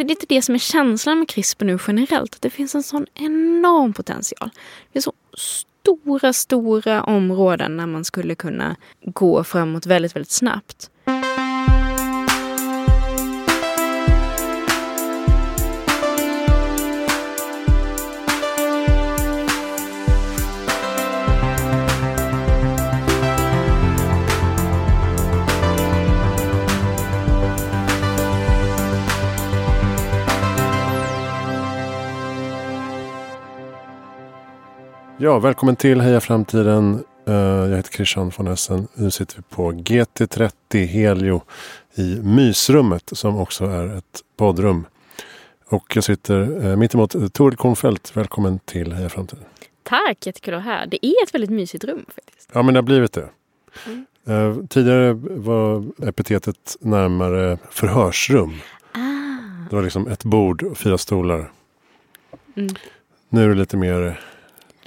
det är lite det som är känslan med CRISPR nu generellt. Att det finns en sån enorm potential. Det är så stora, stora områden där man skulle kunna gå framåt väldigt, väldigt snabbt. Ja, välkommen till Heja Framtiden. Eh, jag heter Christian von Essen. Nu sitter vi på GT30 Helio i mysrummet som också är ett poddrum. Och jag sitter eh, mitt emot Toril Kornfeldt. Välkommen till Heja Framtiden. Tack, jättekul att vara här. Det är ett väldigt mysigt rum faktiskt. Ja, men det har blivit det. Mm. Uh, tidigare var epitetet närmare förhörsrum. Ah. Det var liksom ett bord och fyra stolar. Mm. Nu är det lite mer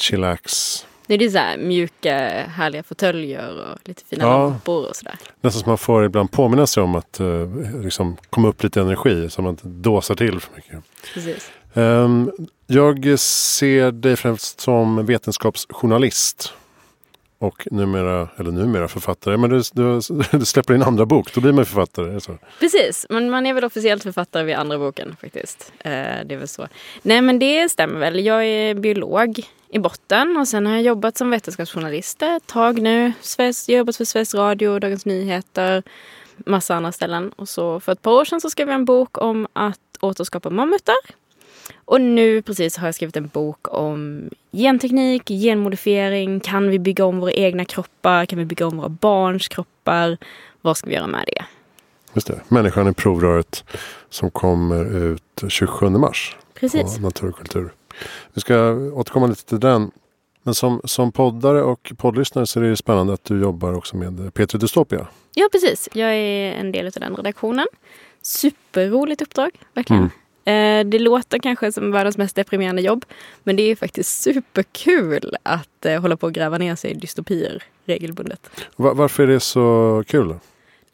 chillax. Det är så här mjuka härliga fåtöljer och lite fina ja, lampor och sådär. Nästan som man får ibland påminna sig om att uh, liksom komma upp lite energi så man inte dåsar till för mycket. Precis. Um, jag ser dig främst som vetenskapsjournalist. Och numera, eller numera författare. Men du, du, du släpper din andra bok, då blir man författare. Så. Precis, men man är väl officiellt författare vid andra boken faktiskt. Eh, det är väl så. Nej men det stämmer väl. Jag är biolog i botten och sen har jag jobbat som vetenskapsjournalist ett tag nu. Sveriges, jag har jobbat för Sveriges Radio, Dagens Nyheter, massa andra ställen. Och så för ett par år sedan så skrev jag en bok om att återskapa mammutar. Och nu precis har jag skrivit en bok om genteknik, genmodifiering. Kan vi bygga om våra egna kroppar? Kan vi bygga om våra barns kroppar? Vad ska vi göra med det? Just det. Människan i provröret som kommer ut 27 mars. Precis. På Natur och kultur. Vi ska återkomma lite till den. Men som, som poddare och poddlyssnare så är det spännande att du jobbar också med Petri Dystopia. Ja, precis. Jag är en del av den redaktionen. Superroligt uppdrag, verkligen. Mm. Det låter kanske som världens mest deprimerande jobb. Men det är faktiskt superkul att eh, hålla på och gräva ner sig i dystopier regelbundet. Varför är det så kul?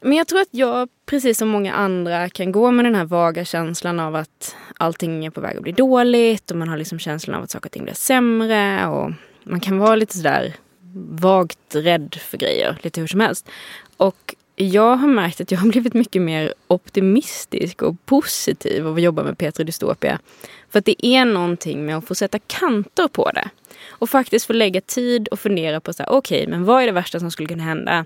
Men jag tror att jag, precis som många andra, kan gå med den här vaga känslan av att allting är på väg att bli dåligt och man har liksom känslan av att saker och ting blir sämre och man kan vara lite sådär vagt rädd för grejer lite hur som helst. Och jag har märkt att jag har blivit mycket mer optimistisk och positiv av att jobba med Petri Dystopia. För att det är någonting med att få sätta kanter på det. Och faktiskt få lägga tid och fundera på så här, okej, okay, men vad är det värsta som skulle kunna hända?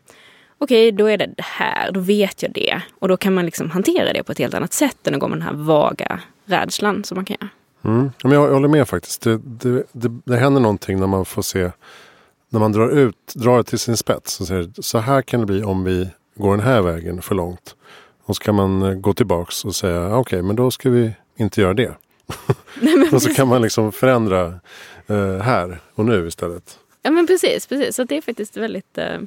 okej, okay, då är det det här, då vet jag det. Och då kan man liksom hantera det på ett helt annat sätt än att gå med den här vaga rädslan som man kan göra. Mm. Men jag, håller med faktiskt. Det, det, det, det händer någonting när man får se, när man drar ut, drar det till sin spets. Och säger, så här kan det bli om vi går den här vägen för långt. Och så kan man eh, gå tillbaks och säga, okej, okay, men då ska vi inte göra det. Och så kan man liksom förändra uh, här och nu istället. Ja men precis, precis. Så det är faktiskt väldigt uh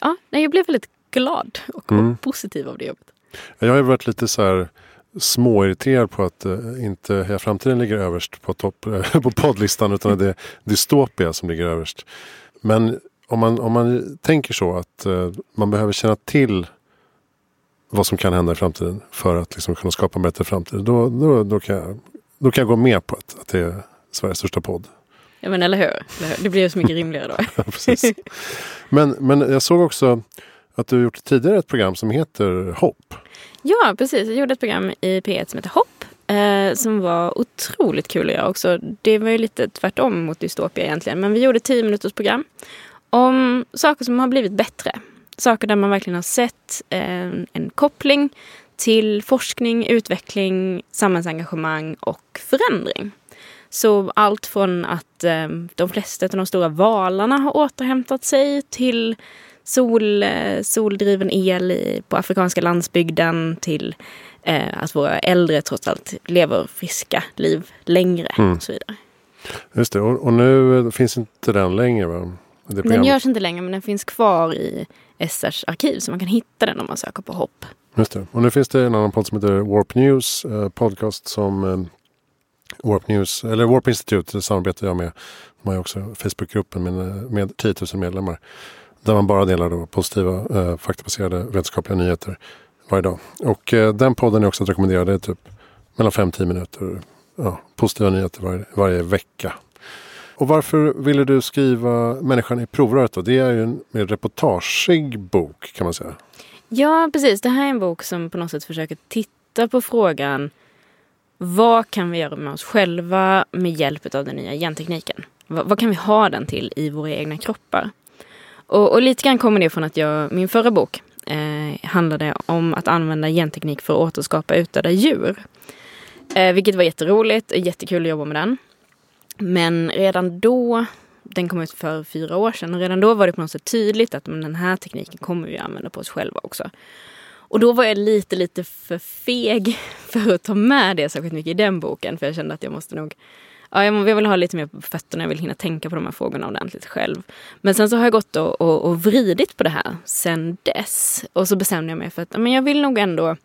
ja, nej, jag blev väldigt glad och mm. positiv av det jobbet. Jag har varit lite så här småirriterad på att uh, inte Heja Framtiden ligger överst på, topp, på poddlistan utan det är Dystopia som ligger överst. Men om man, om man tänker så att uh, man behöver känna till vad som kan hända i framtiden för att liksom kunna skapa en bättre framtid. Då, då, då, kan, jag, då kan jag gå med på att, att det är Sveriges största podd. Ja men eller hur. Eller hur? Det blir så mycket rimligare då. ja, precis. Men, men jag såg också att du gjort tidigare ett program som heter Hopp. Ja precis, jag gjorde ett program i P1 som heter Hopp. Eh, som var otroligt kul att göra också. Det var ju lite tvärtom mot Dystopia egentligen. Men vi gjorde 10 minuters program om saker som har blivit bättre. Saker där man verkligen har sett eh, en koppling till forskning, utveckling, samhällsengagemang och förändring. Så allt från att eh, de flesta av de stora valarna har återhämtat sig till sol, eh, soldriven el i, på afrikanska landsbygden till eh, att våra äldre trots allt lever friska liv längre mm. och så vidare. Just det, och, och, nu finns inte den längre va? Den görs inte längre men den finns kvar i SRs arkiv så man kan hitta den om man söker på hopp. Just det. Och nu finns det en annan podd som heter Warp News, eh, podcast som eh, Warp News, eller Warp Institute samarbetar jag med. De har ju också Facebookgruppen med, med 10 000 medlemmar. Där man bara delar då positiva eh, faktabaserade vetenskapliga nyheter varje dag. Och eh, den podden är också att rekommendera. Det är typ mellan 5-10 minuter. Ja, positiva nyheter varje, varje vecka. Och varför ville du skriva Människan i provröret då? Det är ju en mer reportagig bok kan man säga. Ja, precis. Det här är en bok som på något sätt försöker titta på frågan vad kan vi göra med oss själva med hjälp av den nya gentekniken? Vad, vad, kan vi ha den till i våra egna kroppar? Och, och lite grann kommer det från att jag, min förra bok eh, handlade om att använda genteknik för att återskapa utdöda djur. Eh, vilket var jätteroligt och jättekul att jobba med den. Men redan då, den kom ut för fyra år sedan, och redan då var det på något sätt tydligt att men den här tekniken kommer vi använda på oss själva också. Och då var jag lite, lite för feg för att ta med det särskilt mycket i den boken. För jag kände att jag måste nog ja, jag vill ha lite mer på fötterna, jag vill hinna tänka på de här frågorna ordentligt själv. Men sen så har jag gått och, och, och vridit på det här sen dess. Och så bestämde jag mig för att men jag vill nog ändå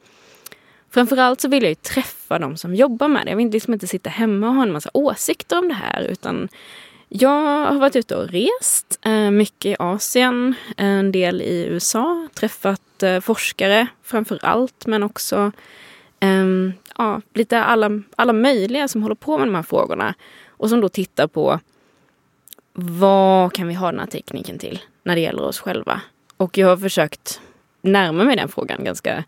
Framförallt så vill jag ju träffa de som jobbar med det. Jag vill liksom inte sitta hemma och ha en massa åsikter om det här. Utan jag har varit ute och rest eh, mycket i Asien, eh, en del i USA. Träffat eh, forskare framför allt, men också ehm, ja, lite alla, alla möjliga som håller på med de här frågorna. Och som då tittar på vad kan vi ha den här tekniken till när det gäller oss själva? Och jag har försökt närma mig den frågan ganska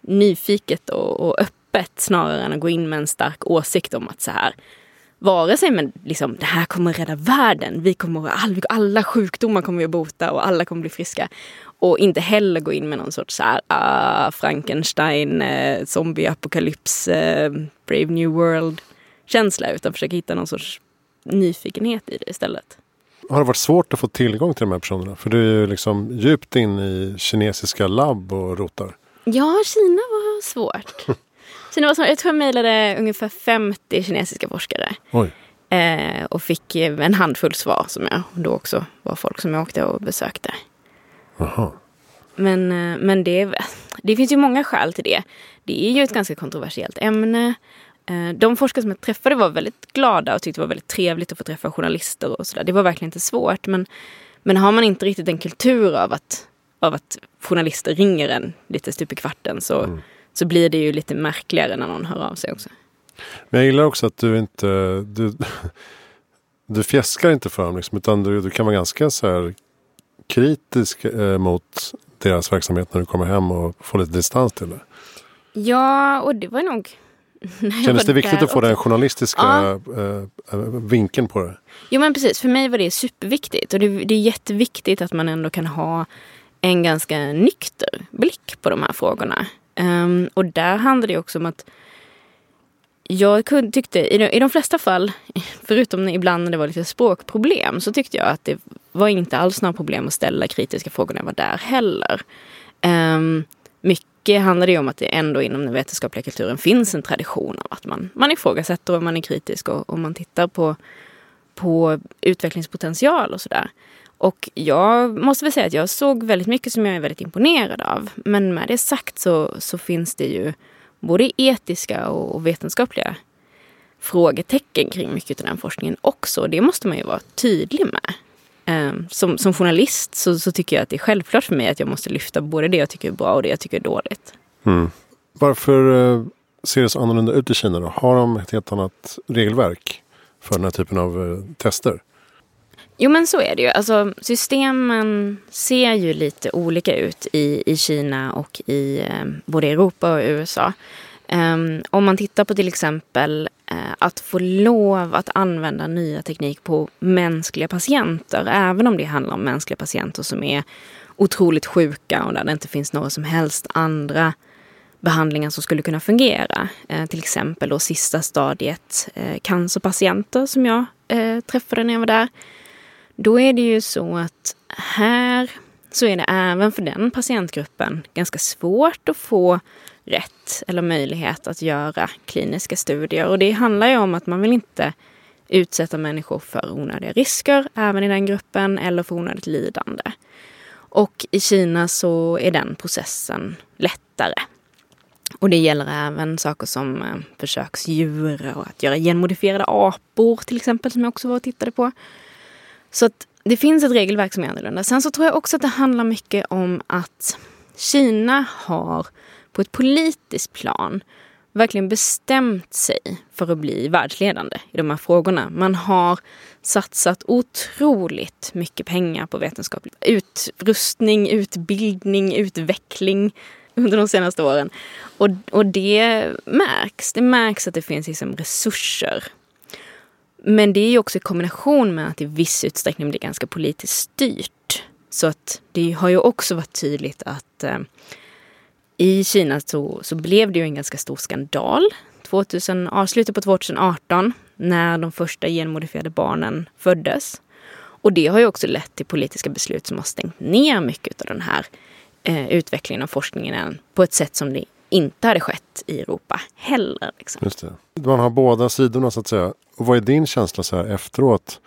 nyfiket och, och öppet snarare än att gå in med en stark åsikt om att så här vare sig men liksom det här kommer rädda världen, vi kommer, all, alla sjukdomar kommer vi att bota och alla kommer bli friska. Och inte heller gå in med någon sorts så här, uh, Frankenstein, uh, zombieapokalyps, uh, Brave New World känsla utan försöka hitta någon sorts nyfikenhet i det istället. Har det varit svårt att få tillgång till de här personerna? För du är ju liksom djupt in i kinesiska labb och rotar. Ja, Kina var svårt. Kina var svårt. Jag tror jag mejlade ungefär 50 kinesiska forskare. Oj. Eh, och fick en handfull svar som jag då också var folk som jag åkte och besökte. Aha. Men, eh, men det, det finns ju många skäl till det. Det är ju ett ganska kontroversiellt ämne. Eh, de forskare som jag träffade var väldigt glada och tyckte det var väldigt trevligt att få träffa journalister och sådär. Det var verkligen inte svårt. Men, men har man inte riktigt en kultur av att, av att journalister ringer en lite stup i kvarten så, mm. så blir det ju lite märkligare när någon hör av sig också. Men jag gillar också att du inte du, du fjäskar inte för dem liksom, utan du, du kan vara ganska så här kritisk eh, mot deras verksamhet när du kommer hem och får lite distans till det? Ja, och det var nog Kändes det viktigt att få den journalistiska ja. äh, vinkeln på det? Jo men precis, för mig var det superviktigt. Och det, det, är jätteviktigt att man ändå kan ha en ganska nykter blick på de här frågorna. Um, och där handlar det också om att jag tyckte i de, i de flesta fall, förutom ibland när det var lite språkproblem, så tyckte jag att det var inte alls några problem att ställa kritiska frågor när jag var där heller. Um, mycket handlar det om att det ändå inom den vetenskapliga kulturen finns en tradition av att man, man ifrågasätter och man är kritisk och, och man tittar på, på utvecklingspotential och sådär. Och jag måste väl säga att jag såg väldigt mycket som jag är väldigt imponerad av. Men med det sagt så, så finns det ju både etiska och vetenskapliga frågetecken kring mycket av den forskningen också. Det måste man ju vara tydlig med. Ehm, som, som journalist så, så, tycker jag att det är självklart för mig att jag måste lyfta både det jag tycker är bra och det jag tycker är dåligt. Mm. Varför eh, ser det så annorlunda ut i Kina då? Har de ett helt annat regelverk för den här typen av eh, tester? Jo men så är det ju. Alltså, systemen ser ju lite olika ut i, i Kina och i eh, både Europa och USA. Um, ehm, om man tittar på till exempel uh, att få lov att använda nya teknik på mänskliga patienter, även om det handlar om mänskliga patienter som är otroligt sjuka och där det inte finns några som helst andra behandlingar som skulle kunna fungera. Uh, till exempel då sista stadiet uh, cancerpatienter som jag träffade när jag var där. Då är det ju så att här så är det även för den patientgruppen ganska svårt att få rätt eller möjlighet att göra kliniska studier. Och det handlar ju om att man vill inte utsätta människor för onödiga risker, även i den gruppen, eller för onödigt lidande. Och i Kina så är den processen lättare. Och det gäller även saker som eh, försöksdjur och att göra genmodifierade apor till exempel, som jag också var och tittade på. Så att det finns ett regelverk som är annorlunda. Sen så tror jag också att det handlar mycket om att Kina har på ett politiskt plan verkligen bestämt sig för att bli världsledande i de här frågorna. Man har satsat otroligt mycket pengar på vetenskaplig utrustning, utbildning, utveckling under de senaste åren. Och, och det märks. Det märks att det finns liksom resurser. Men det är ju också i kombination med att det i viss utsträckning blir ganska politiskt styrt. Så att det har ju också varit tydligt att eh, i Kina så, så blev det ju en ganska stor skandal 2000, slutet på 2018 när de första genmodifierade barnen föddes. Och det har ju också lett till politiska beslut som har stängt ner mycket av den här eh, utvecklingen av forskningen på ett sätt som det inte hade skett i Europa heller. Liksom. Just det. Man har båda sidorna så att säga. Och vad är din känsla så här efteråt?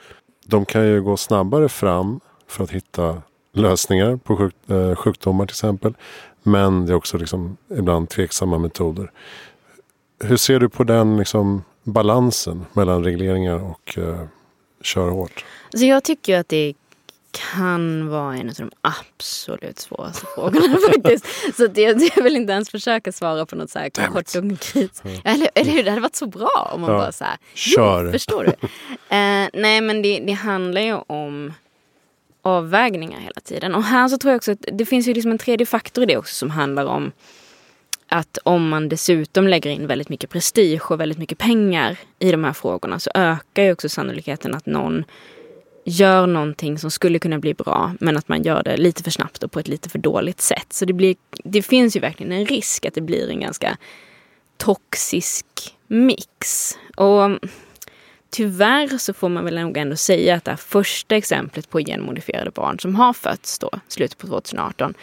De kan ju gå snabbare fram för att hitta lösningar på sjuk, eh, sjukdomar till exempel. Men det är också liksom ibland tveksamma metoder. Hur ser du på den liksom balansen mellan regleringar och eh, köra hårt? Alltså jag tycker att det kan vara en av de absolut svåraste frågorna faktiskt. Så det, jag vill inte ens försöka svara på något så här kort och konkret. Eller, eller hur, det hade varit så bra om man ja. bara så här, Kör! förstår du? eh, nej men det, det handlar ju om avvägningar hela tiden. Och här så tror jag också att det finns ju liksom en tredje faktor i det också som handlar om att om man dessutom lägger in väldigt mycket prestige och väldigt mycket pengar i de här frågorna så ökar ju också sannolikheten att någon gör någonting som skulle kunna bli bra men att man gör det lite för snabbt och på ett lite för dåligt sätt. Så det, blir, det finns ju verkligen en risk att det blir en ganska toxisk mix. Och mm, tyvärr så får man väl nog ändå säga att det här första exemplet på genmodifierade barn som har fötts då, slutet på 2018,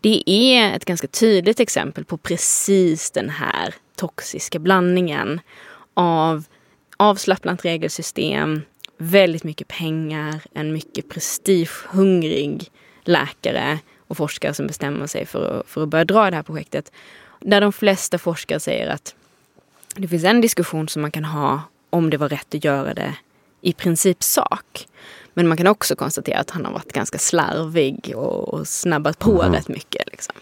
det är ett ganska tydligt exempel på precis den här toxiska blandningen av avslappnat regelsystem, väldigt mycket pengar, en mycket prestigehungrig läkare och forskare som bestämmer sig för att, för att börja dra det här projektet. Där de flesta forskare säger att det finns en diskussion som man kan ha om det var rätt att göra det i princip sak. Men man kan också konstatera att han har varit ganska slarvig och, och snabbat på mm. rätt mycket. Liksom.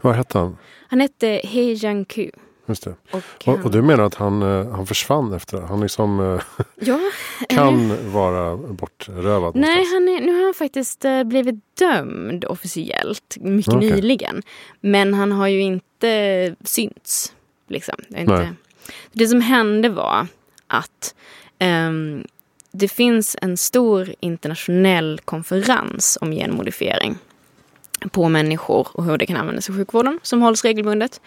Vad hette han? Han hette He Jiankui. Just det. Och, och, och, du menar att han, eh, han försvann efter det? Han liksom eh, ja, kan eh, vara bortrövad? Nej, han är, nu har han faktiskt blivit dömd officiellt mycket okay. nyligen. Men han har ju inte synts. Liksom. Det, inte... det som hände var att um, det finns en stor internationell konferens om genmodifiering på människor och hur det kan användas i sjukvården som hålls regelbundet.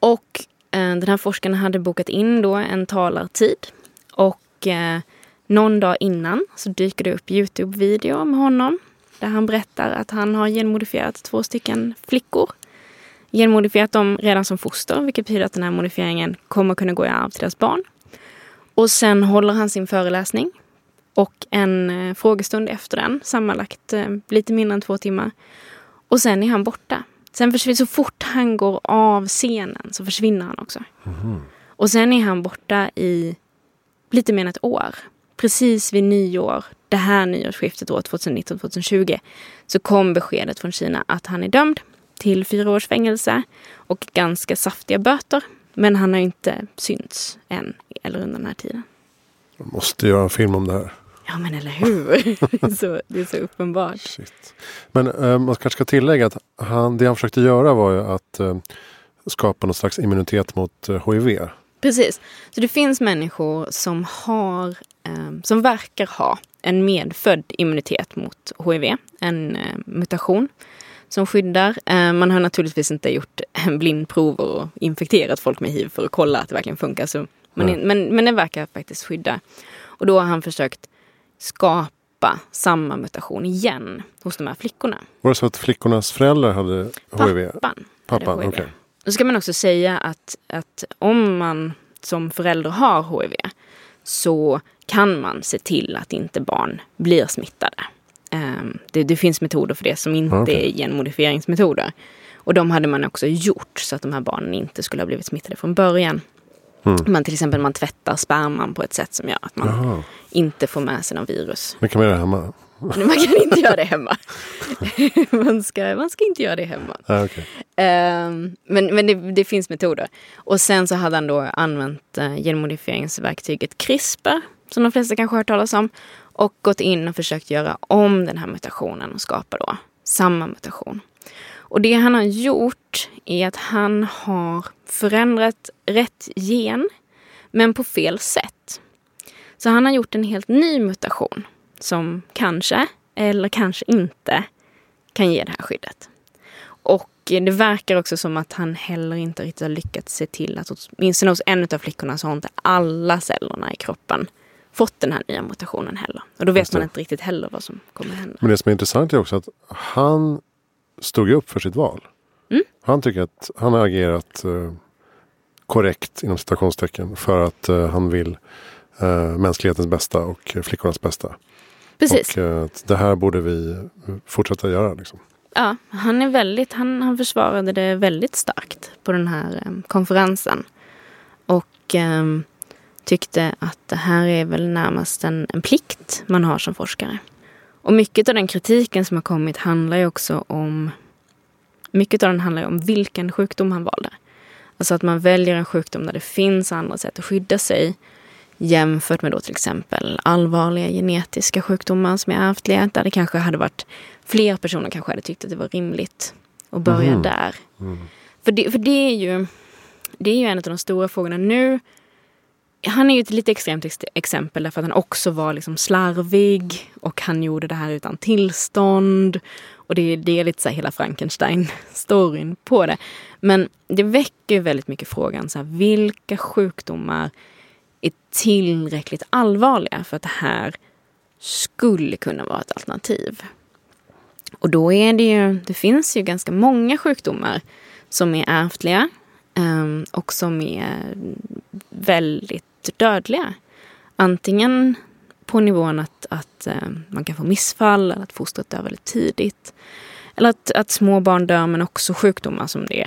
Och eh, Eh, den här forskaren hade bokat in då en talartid och eh, någon dag innan så dyker det upp Youtube-video med honom där han berättar att han har genmodifierat två stycken flickor. Genmodifierat dem redan som foster, vilket betyder att den här modifieringen kommer kunna gå i arv till deras barn. Och sen håller han sin föreläsning och en eh, frågestund efter den, sammanlagt eh, lite mindre än två timmar. Och sen är han borta. Sen försvinner, så fort han går av scenen så försvinner han också. Mm. Och sen är han borta i lite mer än ett år. Precis vid nyår, det här nyårsskiftet år 2019-2020, så kom beskedet från Kina att han är dömd till fyra års fängelse och ganska saftiga böter. Men han har inte synts än eller under den här tiden. Man måste göra en film om det här. Ja men eller hur. så, det är så uppenbart. Shit. Men eh, man kanske ska tillägga att han, det han försökte göra var ju att eh, skapa någon slags immunitet mot eh, HIV. Precis. Så det finns människor som har, eh, som verkar ha en medfödd immunitet mot HIV. En eh, mutation som skyddar. Eh, man har naturligtvis inte gjort blindprover och infekterat folk med hiv för att kolla att det verkligen funkar. Så, men, men, men den verkar faktiskt skydda. Och då har han försökt skapa samma mutation igen hos de här flickorna. Var det så att flickornas föräldrar hade HIV? Pappan. Pappan, okej. Okay. Då ska man också säga att, att om man som förälder har HIV så kan man se till att inte barn blir smittade. Um, det, det, finns metoder för det som inte okay. är genmodifieringsmetoder. Och de hade man också gjort så att de här barnen inte skulle ha blivit smittade från början. Mm. Man, till exempel man tvättar sperman på ett sätt som gör att man Aha. Inte får med sig någon virus. Men kan man göra det hemma? Man kan inte göra det hemma. man, ska, man ska inte göra det hemma. Ah, okay. Um, men men det, det, finns metoder. Och sen så hade han då använt uh, genmodifieringsverktyget CRISPR, som de flesta kanske har hört talas om, och gått in och försökt göra om den här mutationen och skapa då samma mutation. Och det han har gjort är att han har förändrat rätt gen, men på fel sätt. Så han har gjort en helt ny mutation som kanske, eller kanske inte, kan ge det här skyddet. Och det verkar också som att han heller inte riktigt har lyckats se till att åtminstone hos en av flickorna så har inte alla cellerna i kroppen fått den här nya mutationen heller. Och då vet man inte riktigt heller vad som kommer hända. Men det som är intressant är också att han stod upp för sitt val. Mm. Han tycker att han har agerat eh, korrekt inom citationstecken för att eh, han vill eh, mänsklighetens bästa och flickornas bästa. Precis. Och eh, det här borde vi fortsätta göra. Liksom. Ja, han, är väldigt, han, han försvarade det väldigt starkt på den här eh, konferensen. Och eh, tyckte att det här är väl närmast en, en plikt man har som forskare. Och mycket av den kritiken som har kommit handlar ju också om mycket av den handlar om vilken sjukdom han valde. Alltså att man väljer en sjukdom där det finns andra sätt att skydda sig jämfört med då till exempel allvarliga genetiska sjukdomar som är ärftliga. Där det kanske hade varit fler personer kanske hade tyckt att det var rimligt att börja mm. där. Mm. För, det, för det är ju det är ju en av de stora frågorna nu. Han är ju ett lite extremt exempel därför att han också var liksom slarvig och han gjorde det här utan tillstånd. Och det, det är lite så här hela Frankenstein-storyn på det. Men det väcker väldigt mycket frågan, så här, vilka sjukdomar är tillräckligt allvarliga för att det här skulle kunna vara ett alternativ. Och då är det ju, det finns ju ganska många sjukdomar som är ärftliga ehm, och som är väldigt dödliga. Antingen på nivån att, att ehm, man kan få missfall eller att fostret dör väldigt tidigt. Eller att, att små barn dör men också sjukdomar som det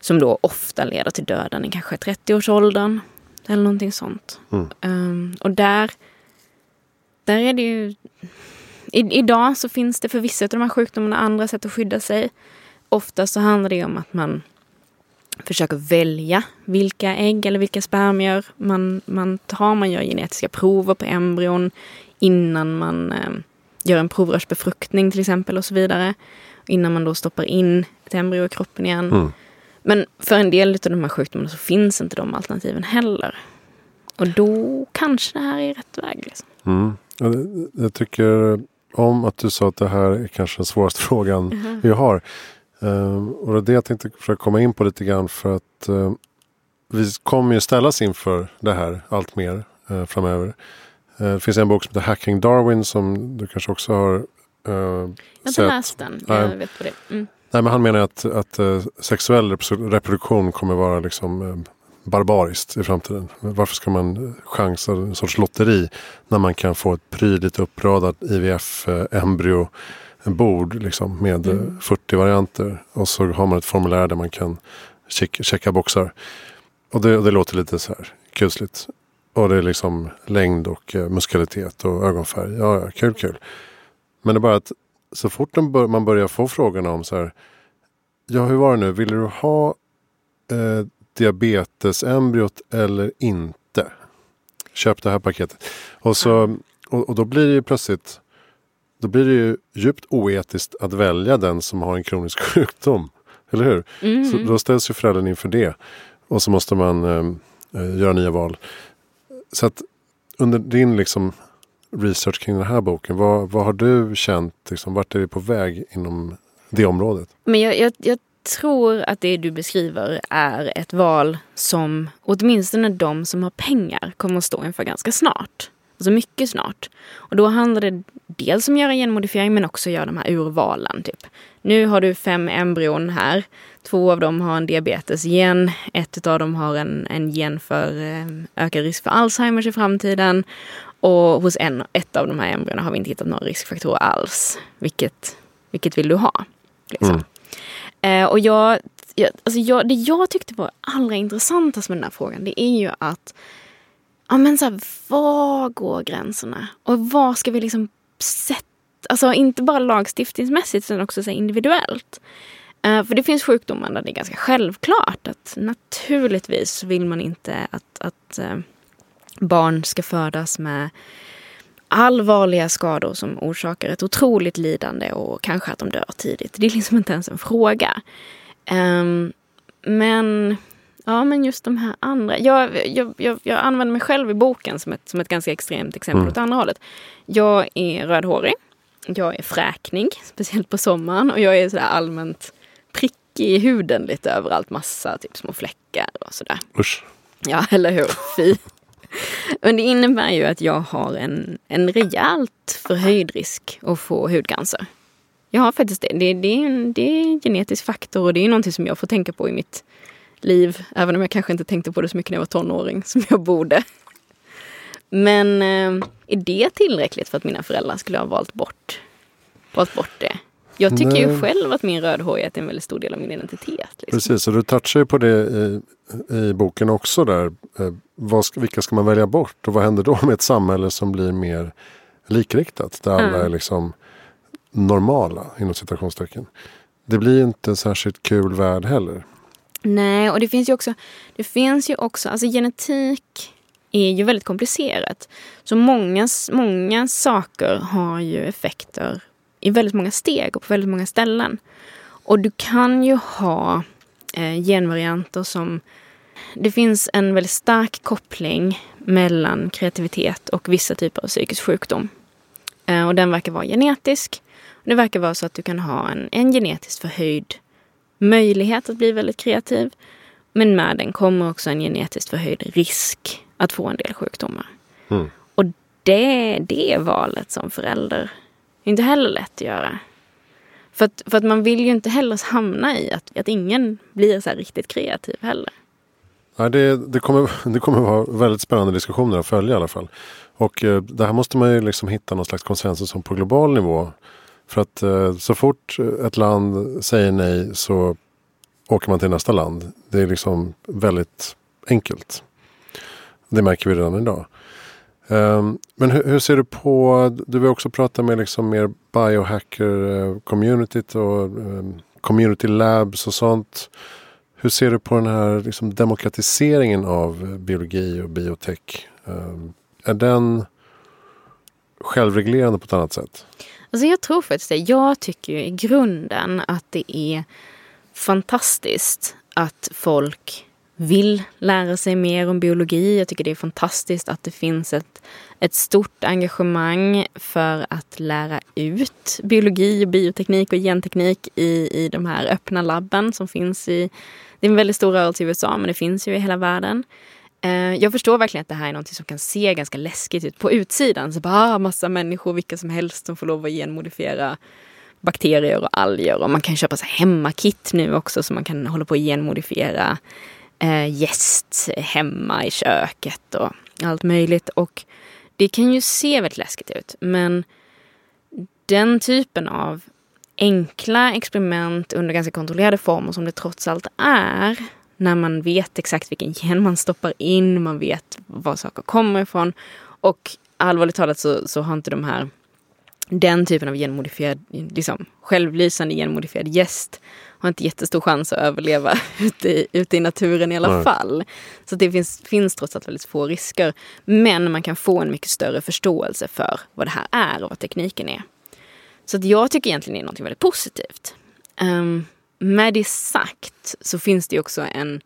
som då ofta leder till döden i kanske 30-årsåldern. Eller någonting sånt. Mm. Um, och där, där är det ju... I, idag så finns det för vissa av de här sjukdomarna andra sätt att skydda sig. Oftast så handlar det om att man försöker välja vilka ägg eller vilka spermier man, man tar. Man gör genetiska prover på embryon innan man eh, gör en provrörsbefruktning till exempel och så vidare. Innan man då stoppar in ett embryo i kroppen igen. Mm. Men för en del av de här sjukdomarna så finns inte de alternativen heller. Och då kanske det här är rätt väg. Liksom. Mm. Jag, tycker om att du sa att det här är kanske den svåraste frågan -huh. vi har. Uh, och det är det jag tänkte försöka komma in på lite grann för att uh, vi kommer ju ställas inför det här allt mer uh, framöver. det finns en bok som heter Hacking Darwin som du kanske också har uh, Jag har inte läst den, jag vet på det. Mm. Nej, men han menar att, att uh, sexuell reproduktion kommer vara liksom uh, barbariskt i framtiden. Varför ska man chansa en sorts lotteri när man kan få ett prydligt uppradat IVF-embryo bord liksom, med mm. 40 varianter. Och så har man ett formulär där man kan checka, checka boxar. Och det, det, låter lite så här kusligt. Och det är liksom längd och eh, muskalitet och ögonfärg. Ja, ja, kul, kul. Men det är bara att så fort man börjar få frågorna om så här. Ja, hur var det nu? Vill du ha eh, diabetesembryot eller inte? Köp det här paketet. Och, så, och, och, då blir det ju plötsligt då blir det ju djupt oetiskt att välja den som har en kronisk sjukdom. Eller hur? Mm. Så då ställs ju föräldern inför det. Och så måste man eh, eh göra nya val. Så att under din liksom research kring den här boken. Vad, vad har du känt? Liksom, vart är vi på väg inom det området? Men jag, jag, jag tror att det du beskriver är ett val som åtminstone de som har pengar kommer att stå inför ganska snart. Alltså mycket snart. Och då handlar det dels om att göra genmodifiering men också göra de här urvalen. Typ. Nu har du fem embryon här. Två av dem har en diabetesgen. Ett av dem har en, en gen för eh, ökad risk för Alzheimers i framtiden. Och hos en, ett av de här embryona har vi inte hittat några riskfaktorer alls. Vilket, vilket vill du ha? Liksom. Mm. Eh, och jag, jag, alltså jag, det jag tyckte var allra intressantast med den här frågan det är ju att ja, men så här, var går gränserna? Och var ska vi liksom sätta alltså inte bara lagstiftningsmässigt utan också så individuellt. Uh, för det finns sjukdomar där det är ganska självklart att naturligtvis vill man inte att, att uh, barn ska födas med allvarliga skador som orsakar ett otroligt lidande och kanske att de dör tidigt. Det är liksom inte ens en fråga. Um, men Ja, men just de här andra. Jag, jag, jag, jag använder mig själv i boken som ett, som ett ganska extremt exempel mm. åt andra hållet. Jag är rödhårig. Jag är fräknig, speciellt på sommaren. Och jag är sådär allmänt prickig i huden lite överallt. Massa typ små fläckar och sådär. Usch. Ja, eller hur? Fy. Men det innebär ju att jag har en, en rejält förhöjd risk att få hudcancer. Jag har faktiskt det. Det, det, är en, det är en genetisk faktor och det är någonting som jag får tänka på i mitt liv. Även om jag kanske inte tänkte på det så mycket när jag var tonåring som jag borde. Men eh, är det tillräckligt för att mina föräldrar skulle ha valt bort, valt bort det? Jag tycker Nej. ju själv att min rödhårighet är en väldigt stor del av min identitet. Liksom. Precis, och du touchar ju på det i, i boken också där. Eh, vad, vilka ska man välja bort och vad händer då med ett samhälle som blir mer likriktat? Där alla mm. är liksom normala inom citationstecken. Det blir inte en särskilt kul värld heller. Nej, och det finns ju också, det finns ju också, alltså genetik är ju väldigt komplicerat. Så många, många saker har ju effekter i väldigt många steg och på väldigt många ställen. Och du kan ju ha eh, genvarianter som... Det finns en väldigt stark koppling mellan kreativitet och vissa typer av psykisk sjukdom. Eh, och den verkar vara genetisk. Det verkar vara så att du kan ha en, en genetiskt förhöjd möjlighet att bli väldigt kreativ. Men med den kommer också en genetiskt förhöjd risk att få en del sjukdomar. Mm. Och det, det är valet som förälder inte heller lätt att göra. För att, för att man vill ju inte heller hamna i att, att ingen blir så riktigt kreativ heller. Nej, det, det, kommer, det kommer vara väldigt spännande diskussioner att följa i alla fall. Och eh, det här måste man ju liksom hitta någon slags konsensus om på global nivå. För att eh, så fort ett land säger nej så åker man till nästa land. Det är liksom väldigt enkelt. Det märker vi redan idag. Um, men hur, hur, ser du på, du vill också prata med liksom mer biohacker-communityt eh, och um, community labs och sånt. Hur ser du på den här liksom, demokratiseringen av biologi och biotech? Um, är den självreglerande på ett annat sätt? Alltså jag tror faktiskt det. Jag tycker i grunden att det är fantastiskt att folk vill lära sig mer om biologi. Jag tycker det är fantastiskt att det finns ett, ett stort engagemang för att lära ut biologi, bioteknik och genteknik i, i de här öppna labben som finns i... Det är en väldigt stor rörelse i USA men det finns ju i hela världen. Eh, jag förstår verkligen att det här är något som kan se ganska läskigt ut på utsidan. Så bara ah, massa människor, vilka som helst, som får lov att genmodifiera bakterier och alger. Och man kan köpa så hemmakit nu också så man kan hålla på att genmodifiera eh, gäst hemma i köket och allt möjligt. Och det kan ju se väldigt läskigt ut. Men den typen av enkla experiment under ganska kontrollerade former som det trots allt är när man vet exakt vilken gen man stoppar in, man vet var saker kommer ifrån. Och allvarligt talat så, så har inte de här den typen av genmodifierad, liksom, självlysande genmodifierad gäst har inte jättestor chans att överleva ute i, ute i naturen i alla Nej. fall. Så det finns, finns trots allt väldigt få risker. Men man kan få en mycket större förståelse för vad det här är och vad tekniken är. Så att jag tycker egentligen det är något väldigt positivt. Um, med det sagt så finns det också en,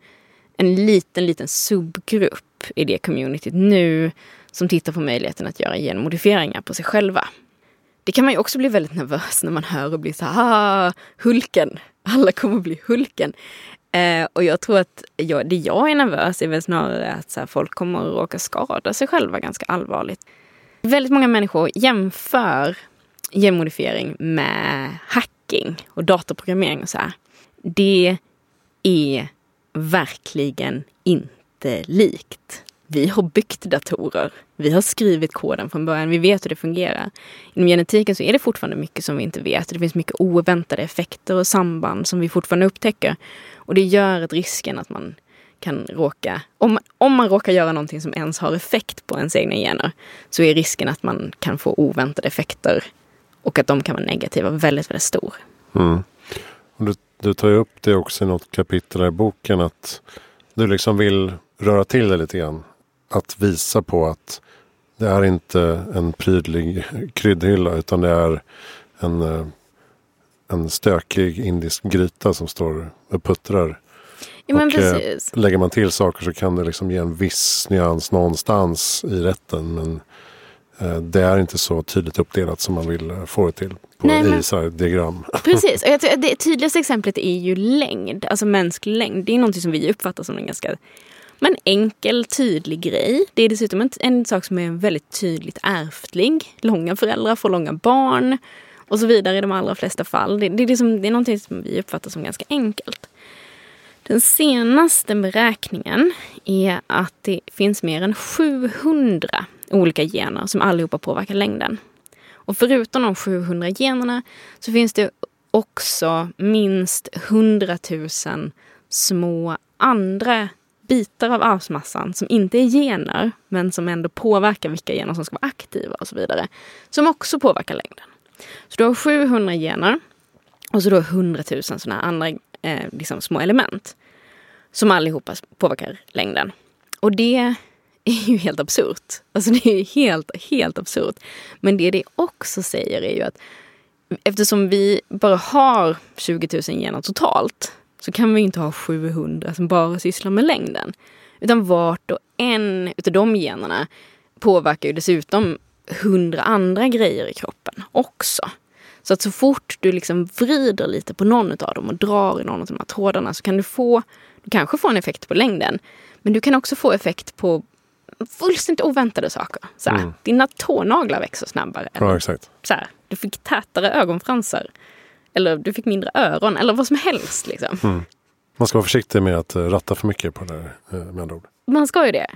en liten, liten subgrupp i det communityt nu som tittar på möjligheten att göra genmodifieringar på sig själva. Det kan man ju också bli väldigt nervös när man hör och blir så här, ah, Hulken, alla kommer bli Hulken. Eh, och jag tror att jag, det jag är nervös är väl snarare att så här, folk kommer att råka skada sig själva ganska allvarligt. Väldigt många människor jämför genmodifiering med hacking och datorprogrammering och så här. Det är verkligen inte likt. Vi har byggt datorer. Vi har skrivit koden från början. Vi vet hur det fungerar. Inom genetiken så är det fortfarande mycket som vi inte vet. Det finns mycket oväntade effekter och samband som vi fortfarande upptäcker. Och det gör att risken att man kan råka, om, om man råkar göra någonting som ens har effekt på ens egna gener, så är risken att man kan få oväntade effekter och att de kan vara negativa väldigt, väldigt stor. Mm. Och du, du tar ju upp det också i något kapitel i boken att du liksom vill röra till det lite grann. Att visa på att det är inte en prydlig kryddhylla utan det är en, eh, en stökig indisk gryta som står och puttrar. Ja, och eh, precis. lägger man till saker så kan det liksom ge en viss nyans någonstans i rätten. Men eh, det är inte så tydligt uppdelat som man vill få det till på, Nej, men- i diagram. Precis, och jag tror det tydligaste exemplet är ju längd, alltså mänsklig längd. Det är någonting som vi uppfattar som en ganska men enkel, tydlig grej. Det är dessutom en, en sak som är väldigt tydligt ärftlig. Långa föräldrar får långa barn och så vidare i de allra flesta fall. Det, det, är, liksom, det är någonting som vi uppfattar som ganska enkelt. Den senaste beräkningen är att det finns mer än 700 olika gener som allihopa påverkar längden. Och förutom de 700 generna så finns det också minst 100 000 små andra bitar av arvsmassan som inte är gener men som ändå påverkar vilka gener som ska vara aktiva och så vidare. Som också påverkar längden. Så du har 700 gener och så då 100 000 sådana här andra eh, liksom små element som allihopa påverkar längden. Och det är ju helt absurt. Alltså det är helt, helt absurt. Men det det också säger är ju att eftersom vi bara har 20 000 gener totalt så kan vi inte ha 700 som bara sysslar med längden. Utan vart och en utav de generna påverkar ju dessutom 100 andra grejer i kroppen också. Så att så fort du liksom vrider lite på någon av dem och drar i någon av de här trådarna så kan du få, du kanske får en effekt på längden. Men du kan också få effekt på fullständigt oväntade saker. Så här, Mm. Dina tånaglar växer snabbare. Ja, exakt. Så här, du fick tätare ögonfransar. Eller du fick mindre öron. Eller vad som helst. Liksom. Man ska vara försiktig med att eh, ratta för mycket på det där, eh, med andra ord. Man ska ju det.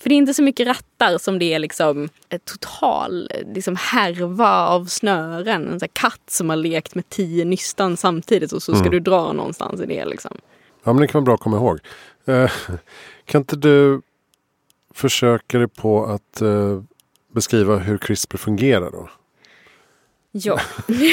För det är inte så mycket rattar som det är liksom ett total liksom härva av snören. En katt som har lekt med tio nystan samtidigt och så ska Mm. du dra någonstans i det. Liksom. Ja, men det kan vara bra att komma ihåg. Eh, kan inte du försöka dig på att eh, beskriva hur CRISPR fungerar då? Ja,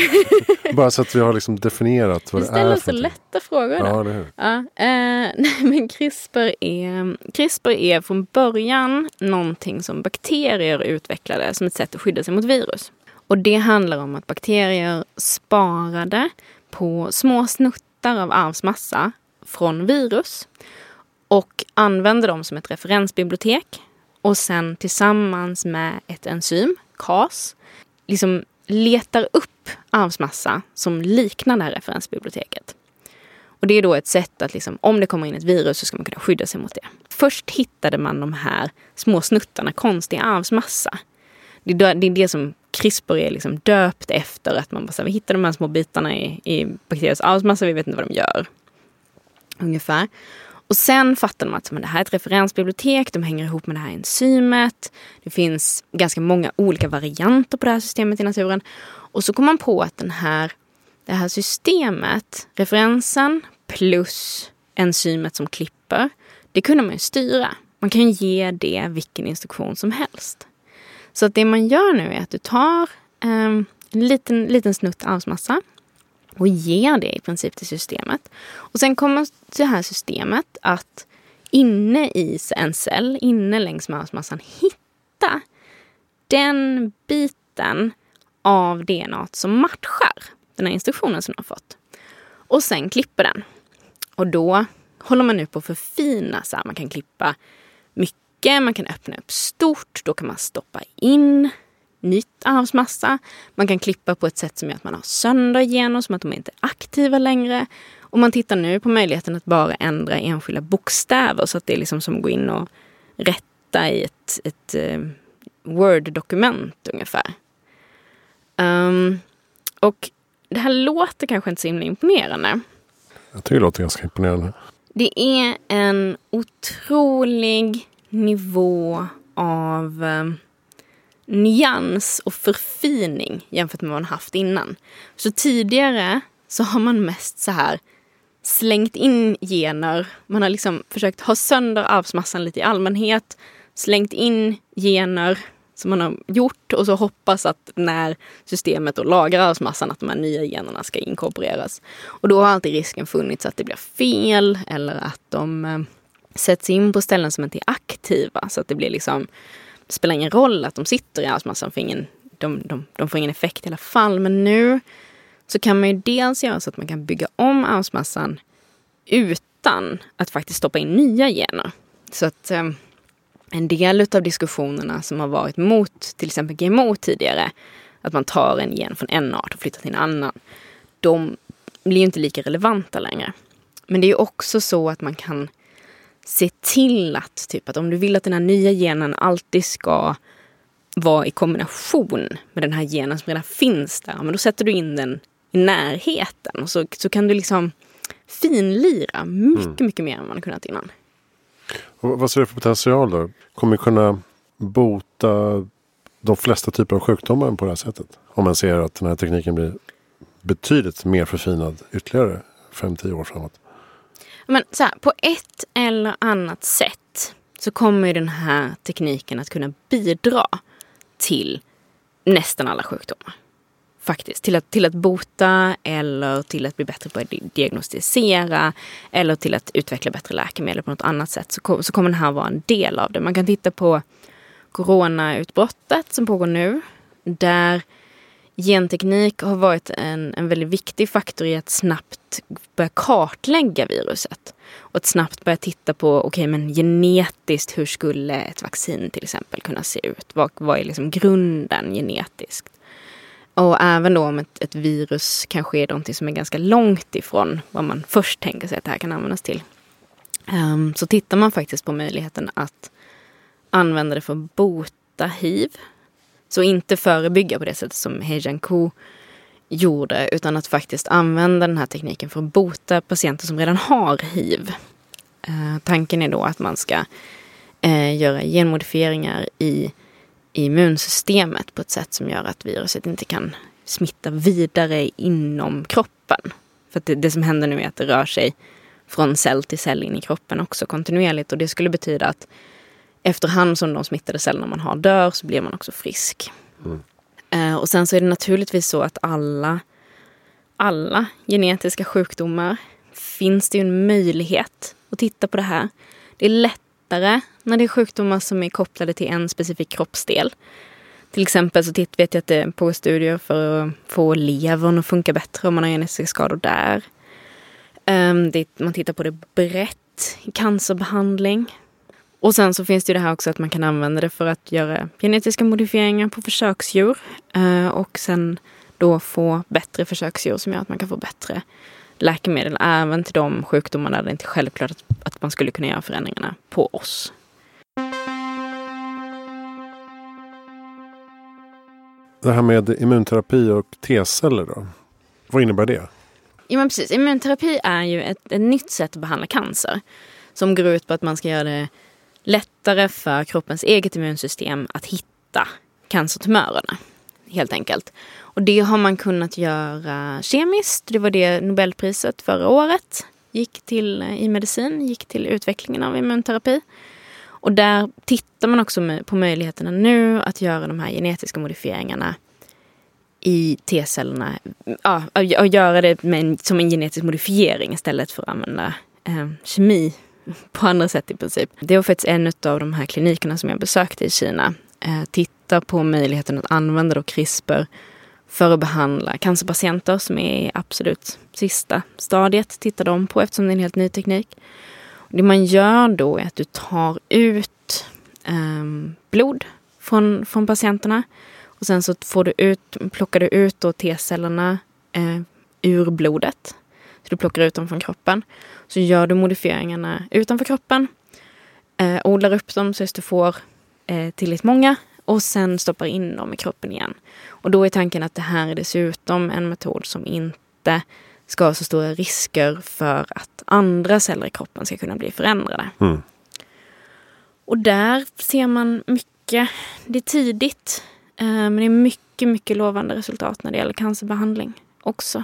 Bara så att vi har liksom definierat vad det är. ställer för så lätta frågor. Ja, det är. Ja, eh, nej, men CRISPR är, CRISPR är från början någonting som bakterier utvecklade som ett sätt att skydda sig mot virus. Och det handlar om att bakterier sparade på små snuttar av arvsmassa från virus och använde dem som ett referensbibliotek och sen tillsammans med ett enzym, KAS, liksom letar upp arvsmassa som liknar det här referensbiblioteket. Och det är då ett sätt att liksom, om det kommer in ett virus så ska man kunna skydda sig mot det. Först hittade man de här små snuttarna konstig arvsmassa. Det är det, som CRISPR är liksom döpt efter. Att man bara så här, vi hittar de här små bitarna i, i bakteriers arvsmassa, vi vet inte vad de gör. Ungefär. Och sen fattar de att men det här är ett referensbibliotek, de hänger ihop med det här enzymet. Det finns ganska många olika varianter på det här systemet i naturen. Och så kom man på att den här, det här systemet, referensen plus enzymet som klipper, det kunde man ju styra. Man kan ju ge det vilken instruktion som helst. Så att det man gör nu är att du tar eh, en liten, liten snutt arvsmassa och ger det i princip till systemet. Och sen kommer det här systemet att inne i en cell, inne längs med arvsmassan, hitta den biten av DNA som matchar den här instruktionen som de har fått. Och sen klipper den. Och då håller man nu på att förfina. Så här, man kan klippa mycket, man kan öppna upp stort. Då kan man stoppa in nytt arvsmassa. Man kan klippa på ett sätt som gör att man har sönder gener, som att de inte är aktiva längre. Och man tittar nu på möjligheten att bara ändra enskilda bokstäver så att det är liksom som att gå in och rätta i ett, ett eh, Word-dokument ungefär. Um, och det här låter kanske inte så himla imponerande. Jag tycker det låter ganska imponerande. Det är en otrolig nivå av eh, nyans och förfining jämfört med vad man haft innan. Så tidigare så har man mest så här slängt in gener. Man har liksom försökt ha sönder arvsmassan lite i allmänhet. Slängt in gener som man har gjort och så hoppas att när systemet då lagrar arvsmassan att de här nya generna ska inkorporeras. Och då har alltid risken funnits att det blir fel eller att de eh, sätts in på ställen som inte är aktiva så att det blir liksom spelar ingen roll att de sitter i arvsmassan för ingen, de, de, de får ingen effekt i alla fall. Men nu så kan man ju dels göra så att man kan bygga om arvsmassan utan att faktiskt stoppa in nya gener. Så att eh, en del av diskussionerna som har varit mot till exempel GMO tidigare, att man tar en gen från en art och flyttar till en annan, de blir inte lika relevanta längre. Men det är också så att man kan se till att, typ att om du vill att den här nya genen alltid ska vara i kombination med den här genen som redan finns där, men då sätter du in den i närheten och så, så kan du liksom finlira mycket, mm. mycket mer än man kunnat innan. Och vad ser du för potential då? Kommer kunna bota de flesta typer av sjukdomar på det här sättet? Om man ser att den här tekniken blir betydligt mer förfinad ytterligare 5-10 år framåt. Men så här, på ett eller annat sätt så kommer den här tekniken att kunna bidra till nästan alla sjukdomar. Faktiskt. Till att, till att bota eller till att bli bättre på att diagnostisera eller till att utveckla bättre läkemedel på något annat sätt så, så kommer den här vara en del av det. Man kan titta på coronautbrottet som pågår nu. Där genteknik har varit en, en väldigt viktig faktor i att snabbt börja kartlägga viruset. Och att snabbt börja titta på, okej okay, men genetiskt, hur skulle ett vaccin till exempel kunna se ut? Vad, vad är liksom grunden genetiskt? Och även då om ett, ett virus kanske är någonting som är ganska långt ifrån vad man först tänker sig att det här kan användas till. Um, så tittar man faktiskt på möjligheten att använda det för att bota hiv. Så inte förebygga på det sättet som He Jiankui gjorde utan att faktiskt använda den här tekniken för att bota patienter som redan har hiv. Eh, tanken är då att man ska eh, göra genmodifieringar i immunsystemet på ett sätt som gör att viruset inte kan smitta vidare inom kroppen. För det, det, som händer nu är att det rör sig från cell till cell in i kroppen också kontinuerligt och det skulle betyda att efterhand som de smittade cellerna man har dör så blir man också frisk. Mm. Uh, och sen så är det naturligtvis så att alla, alla genetiska sjukdomar finns det ju en möjlighet att titta på det här. Det är lätt lättare när det är sjukdomar som är kopplade till en specifik kroppsdel. Till exempel så vet jag att det pågår studier för att få levern att funka bättre om man har genetiska skador där. Um, det, man tittar på det brett i cancerbehandling. Och sen så finns det ju det här också att man kan använda det för att göra genetiska modifieringar på försöksdjur. Uh, och sen då få bättre försöksdjur som gör att man kan få bättre läkemedel även till de sjukdomar där det inte är självklart att, att man skulle kunna göra förändringarna på oss. Det här med immunterapi och T-celler då? Vad innebär det? Ja men precis, immunterapi är ju ett, ett nytt sätt att behandla cancer. Som går ut på att man ska göra det lättare för kroppens eget immunsystem att hitta cancertumörerna. Helt enkelt. Och det har man kunnat göra kemiskt. Det var det Nobelpriset förra året gick till eh, i medicin, gick till utvecklingen av immunterapi. Och där tittar man också på möjligheterna nu att göra de här genetiska modifieringarna i T-cellerna. Ja, och göra det med, som en genetisk modifiering istället för att använda eh, kemi på andra sätt i princip. Det var faktiskt en av de här klinikerna som jag besökte i Kina. Eh, titta på möjligheten att använda då CRISPR för att behandla cancerpatienter som är i absolut sista stadiet. Tittar de på eftersom det är en helt ny teknik. Det man gör då är att du tar ut eh, blod från, från patienterna. Och sen så får du ut, plockar du ut T-cellerna eh, ur blodet. Så du plockar ut dem från kroppen. Så gör du modifieringarna utanför kroppen. Eh, odlar upp dem så att du får eh, tillräckligt många och sen stoppar in dem i kroppen igen. Och då är tanken att det här är dessutom en metod som inte ska ha så stora risker för att andra celler i kroppen ska kunna bli förändrade. Mm. Och där ser man mycket, det är tidigt, eh, men det är mycket, mycket lovande resultat när det gäller cancerbehandling också.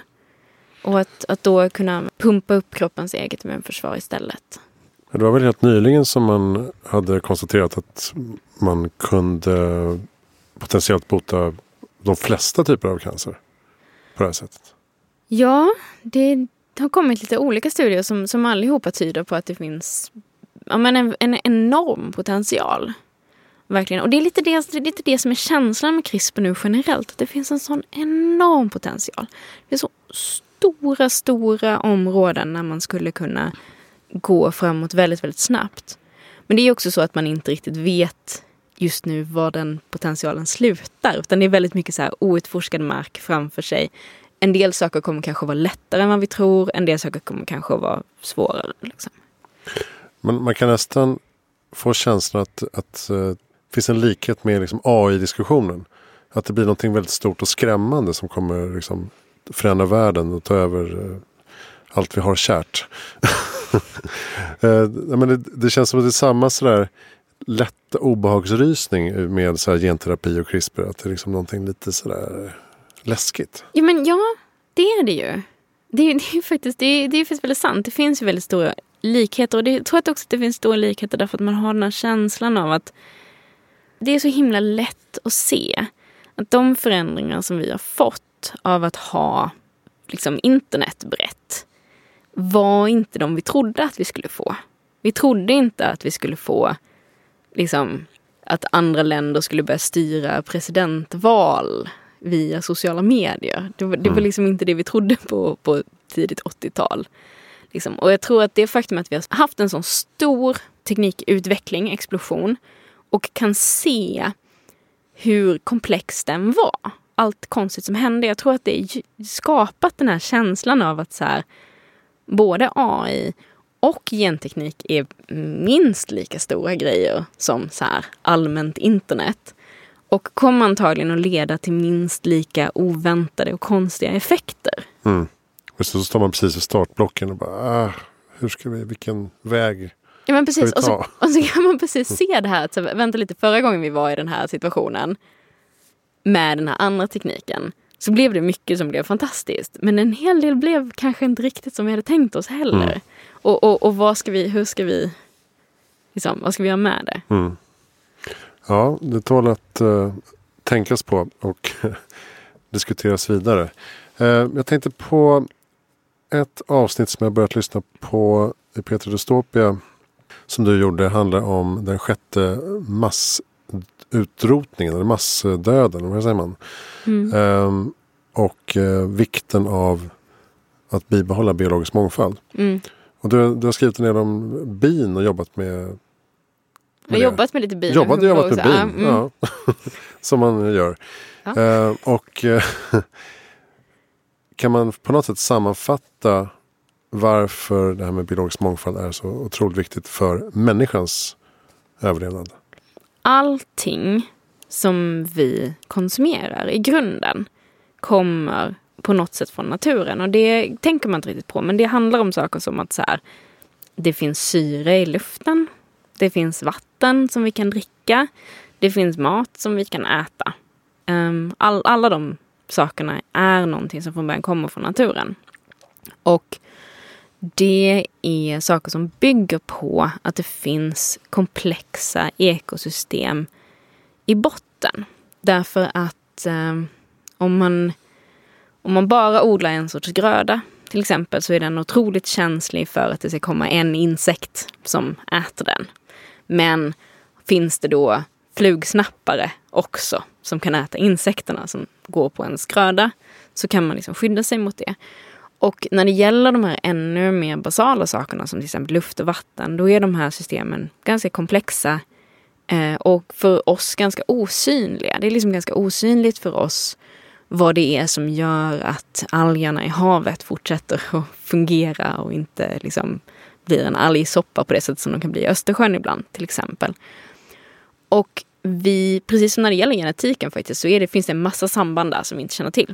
Och att, att då kunna pumpa upp kroppens eget immunförsvar istället. Det var väl helt nyligen som man hade konstaterat att man kunde potentiellt bota de flesta typer av cancer på det här sättet? Ja, det har kommit lite olika studier som, som allihopa tyder på att det finns ja, men en, en enorm potential. Verkligen. Och det är lite det, det är lite det som är känslan med CRISPR nu generellt. Att det finns en sån enorm potential. Det är så stora, stora områden där man skulle kunna gå framåt väldigt, väldigt snabbt. Men det är också så att man inte riktigt vet just nu var den potentialen slutar. Utan det är väldigt mycket så här outforskad mark framför sig. En del saker kommer kanske vara lättare än vad vi tror. En del saker kommer kanske vara svårare. Liksom. Men man kan nästan få känslan att, att eh, det finns en likhet med liksom AI-diskussionen. Att det blir något väldigt stort och skrämmande som kommer liksom, förändra världen och ta över eh, allt vi har kärt. Eh, men det, det, känns som att det är samma sådär lätta obehagsrysning med så genterapi och CRISPR. Att det är liksom någonting lite sådär läskigt. Ja, men ja, det är det ju. Det är, det är faktiskt, det är, det är faktiskt väldigt sant. Det finns ju väldigt stora likheter. Och det, jag tror att också att det finns stora likheter därför att man har den här känslan av att det är så himla lätt att se att de förändringar som vi har fått av att ha liksom, internet brett var inte de vi trodde att vi skulle få. Vi trodde inte att vi skulle få liksom, att andra länder skulle börja styra presidentval via sociala medier. Det var, det var mm. liksom inte det vi trodde på på tidigt 80-tal. Liksom. Och jag tror att det faktum att vi har haft en sån stor teknikutveckling, explosion och kan se hur komplex den var. Allt konstigt som hände. Jag tror att det skapat den här känslan av att så här, både AI och genteknik är minst lika stora grejer som så här allmänt internet. Och kommer antagligen att leda till minst lika oväntade och konstiga effekter. Mm. Och så står man precis vid startblocken och bara, ah, hur ska vi, vilken väg Ja men precis, och så, och så, kan man precis se det här, så, vänta lite, förra gången vi var i den här situationen med den här andra tekniken så blev det mycket som blev fantastiskt. Men en hel del blev kanske inte riktigt som vi hade tänkt oss heller. Mm. Och, och, och vad ska vi, hur ska vi, liksom, vad ska vi göra med det? Mm. Ja, det tål att uh, tänkas på och diskuteras vidare. Uh, jag tänkte på ett avsnitt som jag börjat lyssna på i Peter Dystopia som du gjorde handlar om den sjätte massutrotningen eller massdöden. Vad säger man? Mm. Um, och uh, vikten av att bibehålla biologisk mångfald. Mm. Och du, du, har skrivit en del om bin och jobbat med... jag har jobbat med lite bin. Jobbat, jobbat med bin, mm. ja. Som man gör. Ja. Uh, och uh, kan man på något sätt sammanfatta varför det här med biologisk mångfald är så otroligt viktigt för människans överlevnad? Allting som vi konsumerar i grunden kommer på något sätt från naturen. Och det tänker man inte riktigt på. Men det handlar om saker som att så här, det finns syre i luften. Det finns vatten som vi kan dricka. Det finns mat som vi kan äta. Ehm, all, alla de sakerna är någonting som från början kommer från naturen. Och det är saker som bygger på att det finns komplexa ekosystem i botten. Därför att eh, om, man, om man bara odlar en sorts gröda till exempel så är den otroligt känslig för att det ska komma en insekt som äter den. Men finns det då flugsnappare också som kan äta insekterna som går på ens gröda så kan man liksom skydda sig mot det. Och när det gäller de här ännu mer basala sakerna som till exempel luft och vatten, då är de här systemen ganska komplexa eh, och för oss ganska osynliga. Det är liksom ganska osynligt för oss vad det är som gör att algerna i havet fortsätter att fungera och inte liksom blir en algsoppa på det sätt som de kan bli i Östersjön ibland till exempel. Och vi, precis som när det gäller genetiken faktiskt, så är det, finns det en massa samband där som vi inte känner till.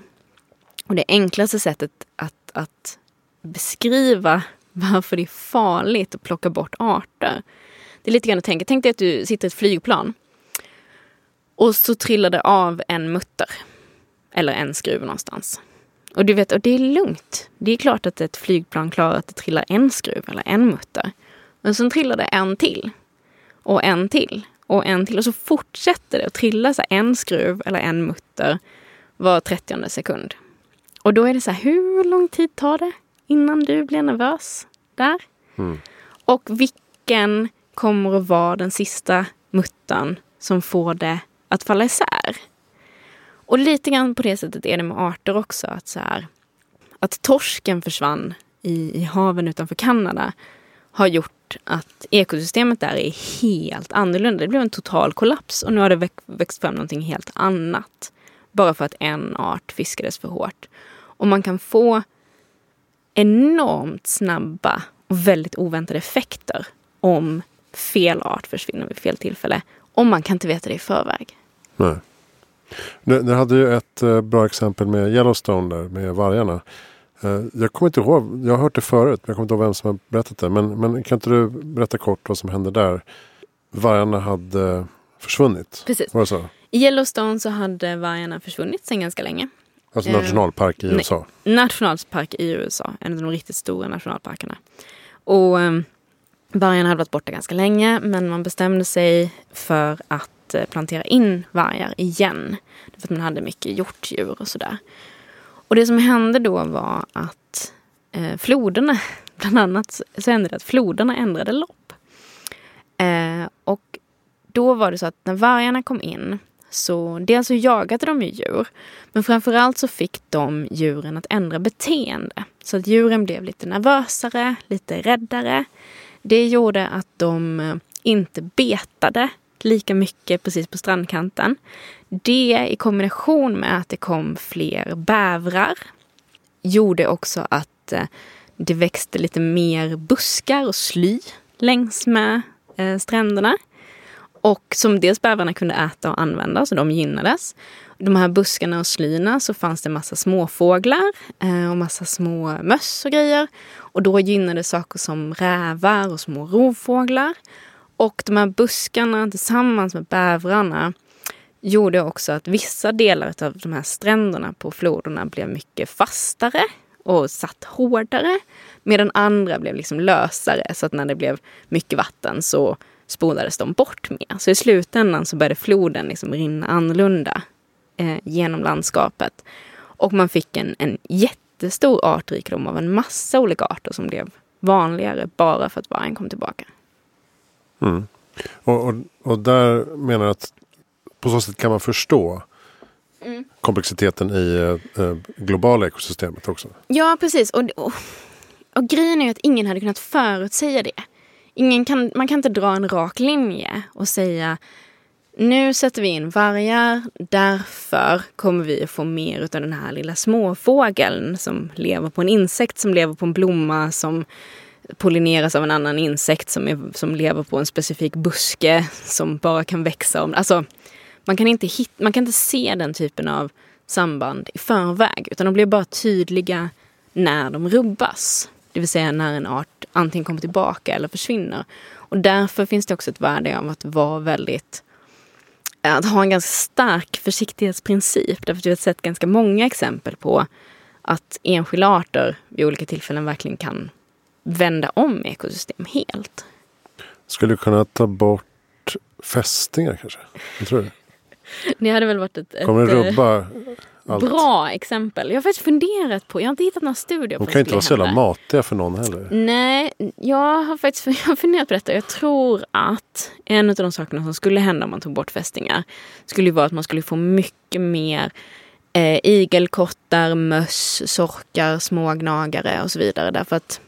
Och det enklaste sättet att, att beskriva varför det är farligt att plocka bort arter. Det är lite grann att tänka, tänk dig att du sitter i ett flygplan och så trillar det av en mutter eller en skruv någonstans. Och du vet, och det är lugnt. Det är klart att ett flygplan klarar att det trillar en skruv eller en mutter. Men sen trillar det en till och en till och en till. Och så fortsätter det att trilla så en skruv eller en mutter var 30 sekund. Och då är det så här, hur lång tid tar det innan du blir nervös där? Mm. Och vilken kommer att vara den sista muttan som får det att falla isär? Och lite grann på det sättet är det med arter också. Att, så här, att torsken försvann i, i haven utanför Kanada har gjort att ekosystemet där är helt annorlunda. Det blev en total kollaps och nu har det växt fram någonting helt annat. Bara för att en art fiskades för hårt. Och man kan få enormt snabba och väldigt oväntade effekter om fel art försvinner vid fel tillfälle. Och man kan inte veta det i förväg. Nej. Du, hade ju ett eh, bra exempel med Yellowstone där med vargarna. Eh, jag kommer inte ihåg, jag har hört det förut, men jag kommer inte ihåg vem som har berättat det. Men, men kan inte du berätta kort vad som hände där? Vargarna hade försvunnit. Precis. Var det så? I Yellowstone så hade vargarna försvunnit sedan ganska länge. Alltså nationalpark i USA? Nej, nationalpark i USA, en av de riktigt stora nationalparkerna. Och um, vargarna hade varit borta ganska länge men man bestämde sig för att uh, plantera in vargar igen. För att man hade mycket hjortdjur och sådär. Och det som hände då var att eh, floderna, bland annat så hände det att floderna ändrade lopp. Eh, och då var det så att när vargarna kom in så dels så alltså jagade de ju djur. Men framförallt så fick de djuren att ändra beteende. Så att djuren blev lite nervösare, lite räddare. Det gjorde att de eh, inte betade lika mycket precis på strandkanten. Det i kombination med att det kom fler bävrar gjorde också att eh, det växte lite mer buskar och sly längs med eh, stränderna. Och som dels bävrarna kunde äta och använda, så de gynnades. De här buskarna och slyna så fanns det massa småfåglar eh, och massa små möss och grejer. Och då gynnades saker som rävar och små rovfåglar. Och de här buskarna tillsammans med bävrarna gjorde också att vissa delar av de här stränderna på floderna blev mycket fastare och satt hårdare. Medan andra blev liksom lösare så att när det blev mycket vatten så spolades de bort mer. Så i slutändan så började floden liksom rinna annorlunda eh, genom landskapet. Och man fick en, en jättestor artrikedom av en massa olika arter som blev vanligare bara för att vargen kom tillbaka. Mm. Och, och, och, där menar jag att på så sätt kan man förstå mm. komplexiteten i eh, globala ekosystemet också. Ja, precis. Och, och, och grejen är att ingen hade kunnat förutsäga det. Ingen kan, man kan inte dra en rak linje och säga nu sätter vi in vargar, därför kommer vi att få mer av den här lilla småfågeln som lever på en insekt som lever på en blomma som pollineras av en annan insekt som, är, som lever på en specifik buske som bara kan växa. Om, alltså, man, kan inte hit, man kan inte se den typen av samband i förväg utan de blir bara tydliga när de rubbas. Det vill säga när en art antingen kommer tillbaka eller försvinner. Och därför finns det också ett värde av att vara väldigt att ha en ganska stark försiktighetsprincip. Därför att vi har sett ganska många exempel på att enskilda arter vid olika tillfällen verkligen kan vända om ekosystem helt. Skulle du kunna ta bort fästingar kanske? Jag tror det. Det hade väl varit ett... Kommer det rubba allt? Bra exempel. Jag har faktiskt funderat på, jag har inte hittat några studier på De kan inte vara så jävla matiga för någon heller. Nej, jag har faktiskt jag har funderat på detta. Jag tror att en av de sakerna som skulle hända om man tog bort fästingar skulle vara att man skulle få mycket mer eh, igelkottar, möss, sorkar, smågnagare och så vidare. Därför att Eh,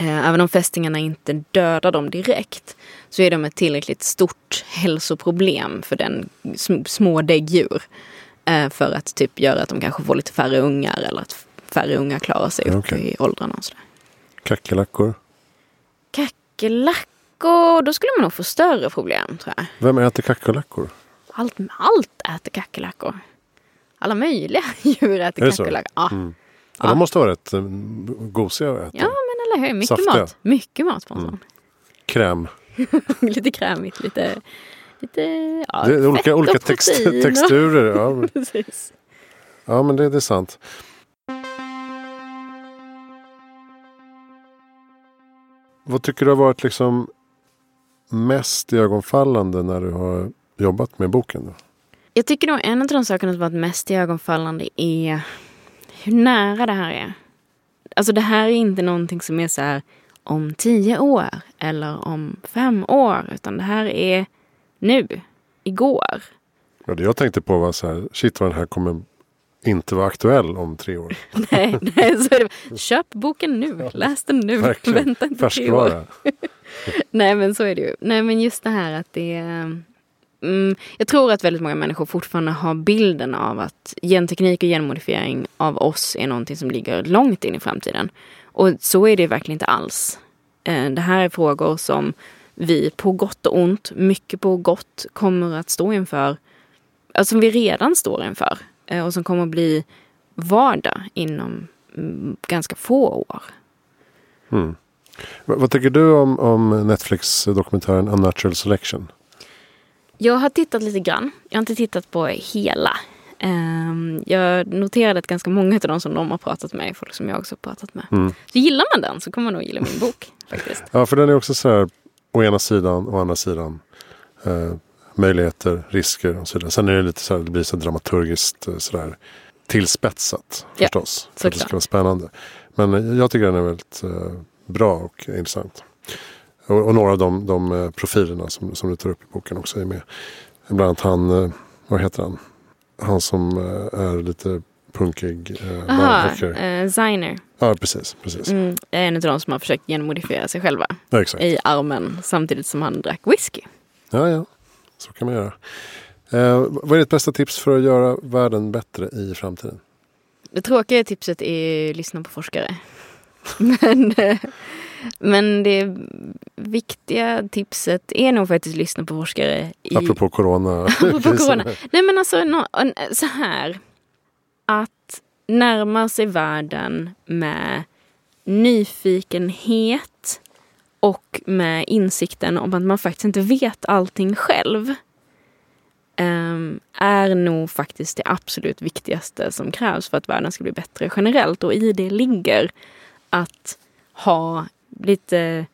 även om fästingarna inte dödar dem direkt så är de ett tillräckligt stort hälsoproblem för den små däggdjur. Eh, för att typ göra att de kanske får lite färre ungar eller att färre ungar klarar sig upp i åldrarna. Och sådär. Kackerlackor? Kackerlackor, då skulle man nog få större problem tror jag. Vem äter kackerlackor? Allt, allt äter kackerlackor. Alla möjliga djur äter kackerlackor. Ja. Mm. Ja, de måste vara rätt eh, gosiga att äta. Ja, eller hur? Mycket Saftiga. mat. Mycket mat på en mm. sån. Kräm. lite krämigt, lite... lite ja, det är olika, olika text, texturer. Ja. Precis. ja, men det, det är sant. Vad tycker du har varit liksom mest ögonfallande när du har jobbat med boken? Då? Jag tycker nog en av de sakerna som varit mest ögonfallande är hur nära det här är. Alltså det här är inte någonting som är så här om tio år eller om fem år. Utan det här är nu, igår. Ja, det jag tänkte på var så här, shit vad den här kommer inte vara aktuell om tre år. nej, nej så är det. Köp boken nu, läs den nu, Verkligen. vänta inte Färskvara. tre år. nej men så är det ju. Nej men just det här att det är Mm, jag tror att väldigt många människor fortfarande har bilden av att genteknik och genmodifiering av oss är någonting som ligger långt in i framtiden. Och så är det verkligen inte alls. Eh, det här är frågor som vi på gott och ont, mycket på gott, kommer att stå inför. Alltså som vi redan står inför. Eh, och som kommer att bli vardag inom mm, ganska få år. Mm. Vad tycker du om, om Netflix-dokumentären Unnatural Selection? Jag har tittat lite grann. Jag har inte tittat på hela. Um, jag noterade att ganska många av de som de har pratat med är folk som jag också har pratat med. Mm. Så gillar man den så kommer man nog gilla min bok. faktiskt. Ja, för den är också så här å ena sidan, å andra sidan. Eh, möjligheter, risker och så vidare. Sen är det lite så här, det blir så dramaturgiskt eh, så där, tillspetsat ja, förstås. För att det ska vara spännande. Men jag tycker den är väldigt eh, bra och intressant. Och, och, några av de, de eh, profilerna som, som du tar upp i boken också är med. Bland annat han, eh, vad heter han? Han som eh, är lite punkig. Jaha, eh, Ziner. Ja, precis. precis. Mm, en av de som har försökt genmodifiera sig själva. Ja, exakt. I armen samtidigt som han drack whisky. Ja, ja. Så kan man göra. Eh, vad är ditt bästa tips för att göra världen bättre i framtiden? Det tråkiga tipset är att lyssna på forskare. Men men det viktiga tipset är nog faktiskt att lyssna på forskare. I... Apropå corona. Apropå corona. Nej men alltså no, så här. Att närma sig världen med nyfikenhet och med insikten om att man faktiskt inte vet allting själv um, är nog faktiskt det absolut viktigaste som krävs för att världen ska bli bättre generellt. Och i det ligger att ha lite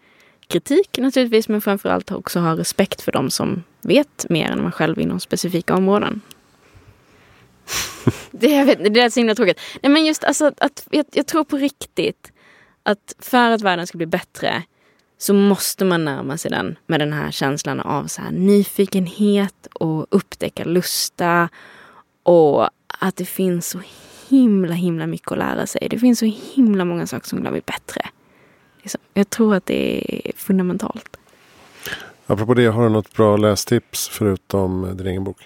kritik naturligtvis men framförallt också ha respekt för de som vet mer än man själv inom specifika områden. det, jag vet, det är så himla tråkigt. Nej, men just alltså, att, jag, jag tror på riktigt att för att världen ska bli bättre så måste man närma sig den med den här känslan av så här nyfikenhet och upptäcka lusta och att det finns så himla himla mycket att lära sig. Det finns så himla många saker som kan bli bättre. Liksom. Jag tror att det är fundamentalt. Apropå det, har du något bra lästips förutom din egen bok?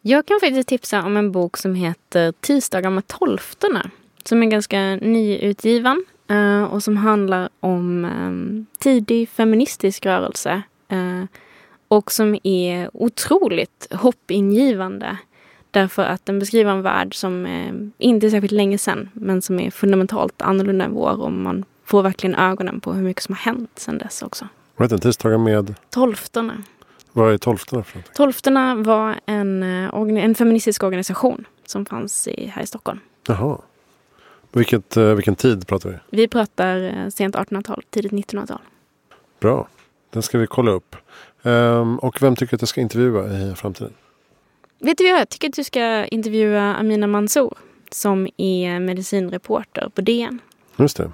Jag kan faktiskt tipsa om en bok som heter Tisdagar med tolfterna. Som är ganska nyutgiven eh, och som handlar om ehm, tidig feministisk rörelse. Eh, och som är otroligt hoppingivande. Därför att den beskriver en värld som eh, inte är särskilt länge sedan men som är fundamentalt annorlunda än vår. Och man får verkligen ögonen på hur mycket som har hänt sedan dess också. Vad heter tisdagar med? Tolfterna. Vad är Tolfterna för någonting? Tolfterna var en, eh, en feministisk organisation som fanns i, här i Stockholm. Jaha. Vilket, eh, vilken tid pratar vi? Vi pratar eh, sent 1800-tal, tidigt 1900-tal. Bra. Den ska vi kolla upp. Um, och vem tycker du att jag ska intervjua i framtiden? Vet du vad? Jag tycker att du ska intervjua Amina Mansour som är medicinreporter på DN. Just det.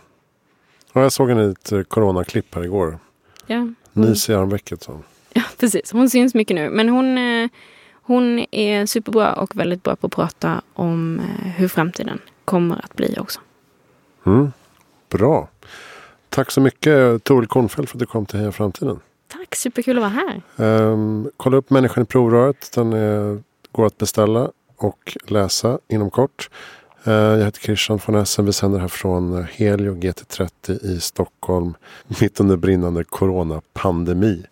Ja, jag såg henne i ett eh, coronaklipp här igår. Ja. Nys i armvecket sa Ja, precis. Hon syns mycket nu. Men hon, eh, hon är superbra och väldigt bra på att prata om eh, hur framtiden kommer att bli också. Mm. Bra. Tack så mycket Toril Kornfeldt för att du kom till Heja Framtiden. Tack, superkul att vara här. Um, kolla upp Människan i provröret. Den är, går att beställa och läsa inom kort. Eh, jag heter Christian von Essen. Vi sänder här från Helio GT30 i Stockholm. Mitt under brinnande coronapandemi.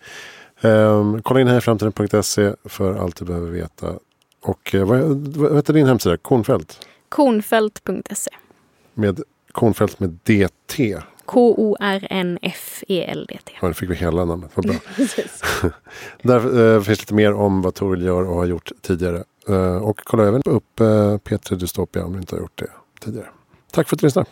Ehm, kolla in här i framtiden.se för allt du behöver veta. Och eh, vad, vad heter din hemsida? Kornfält? Kornfält.se. Med Kornfält med DT. K-O-R-N-F-E-L-D-T. Ja, nu fick vi hela namnet. Vad bra. Där eh, finns lite mer om vad Toril gör och har gjort tidigare. Eh, och kolla även upp eh, P3 Dystopia om du inte har gjort det tidigare. Tack för att du lyssnade.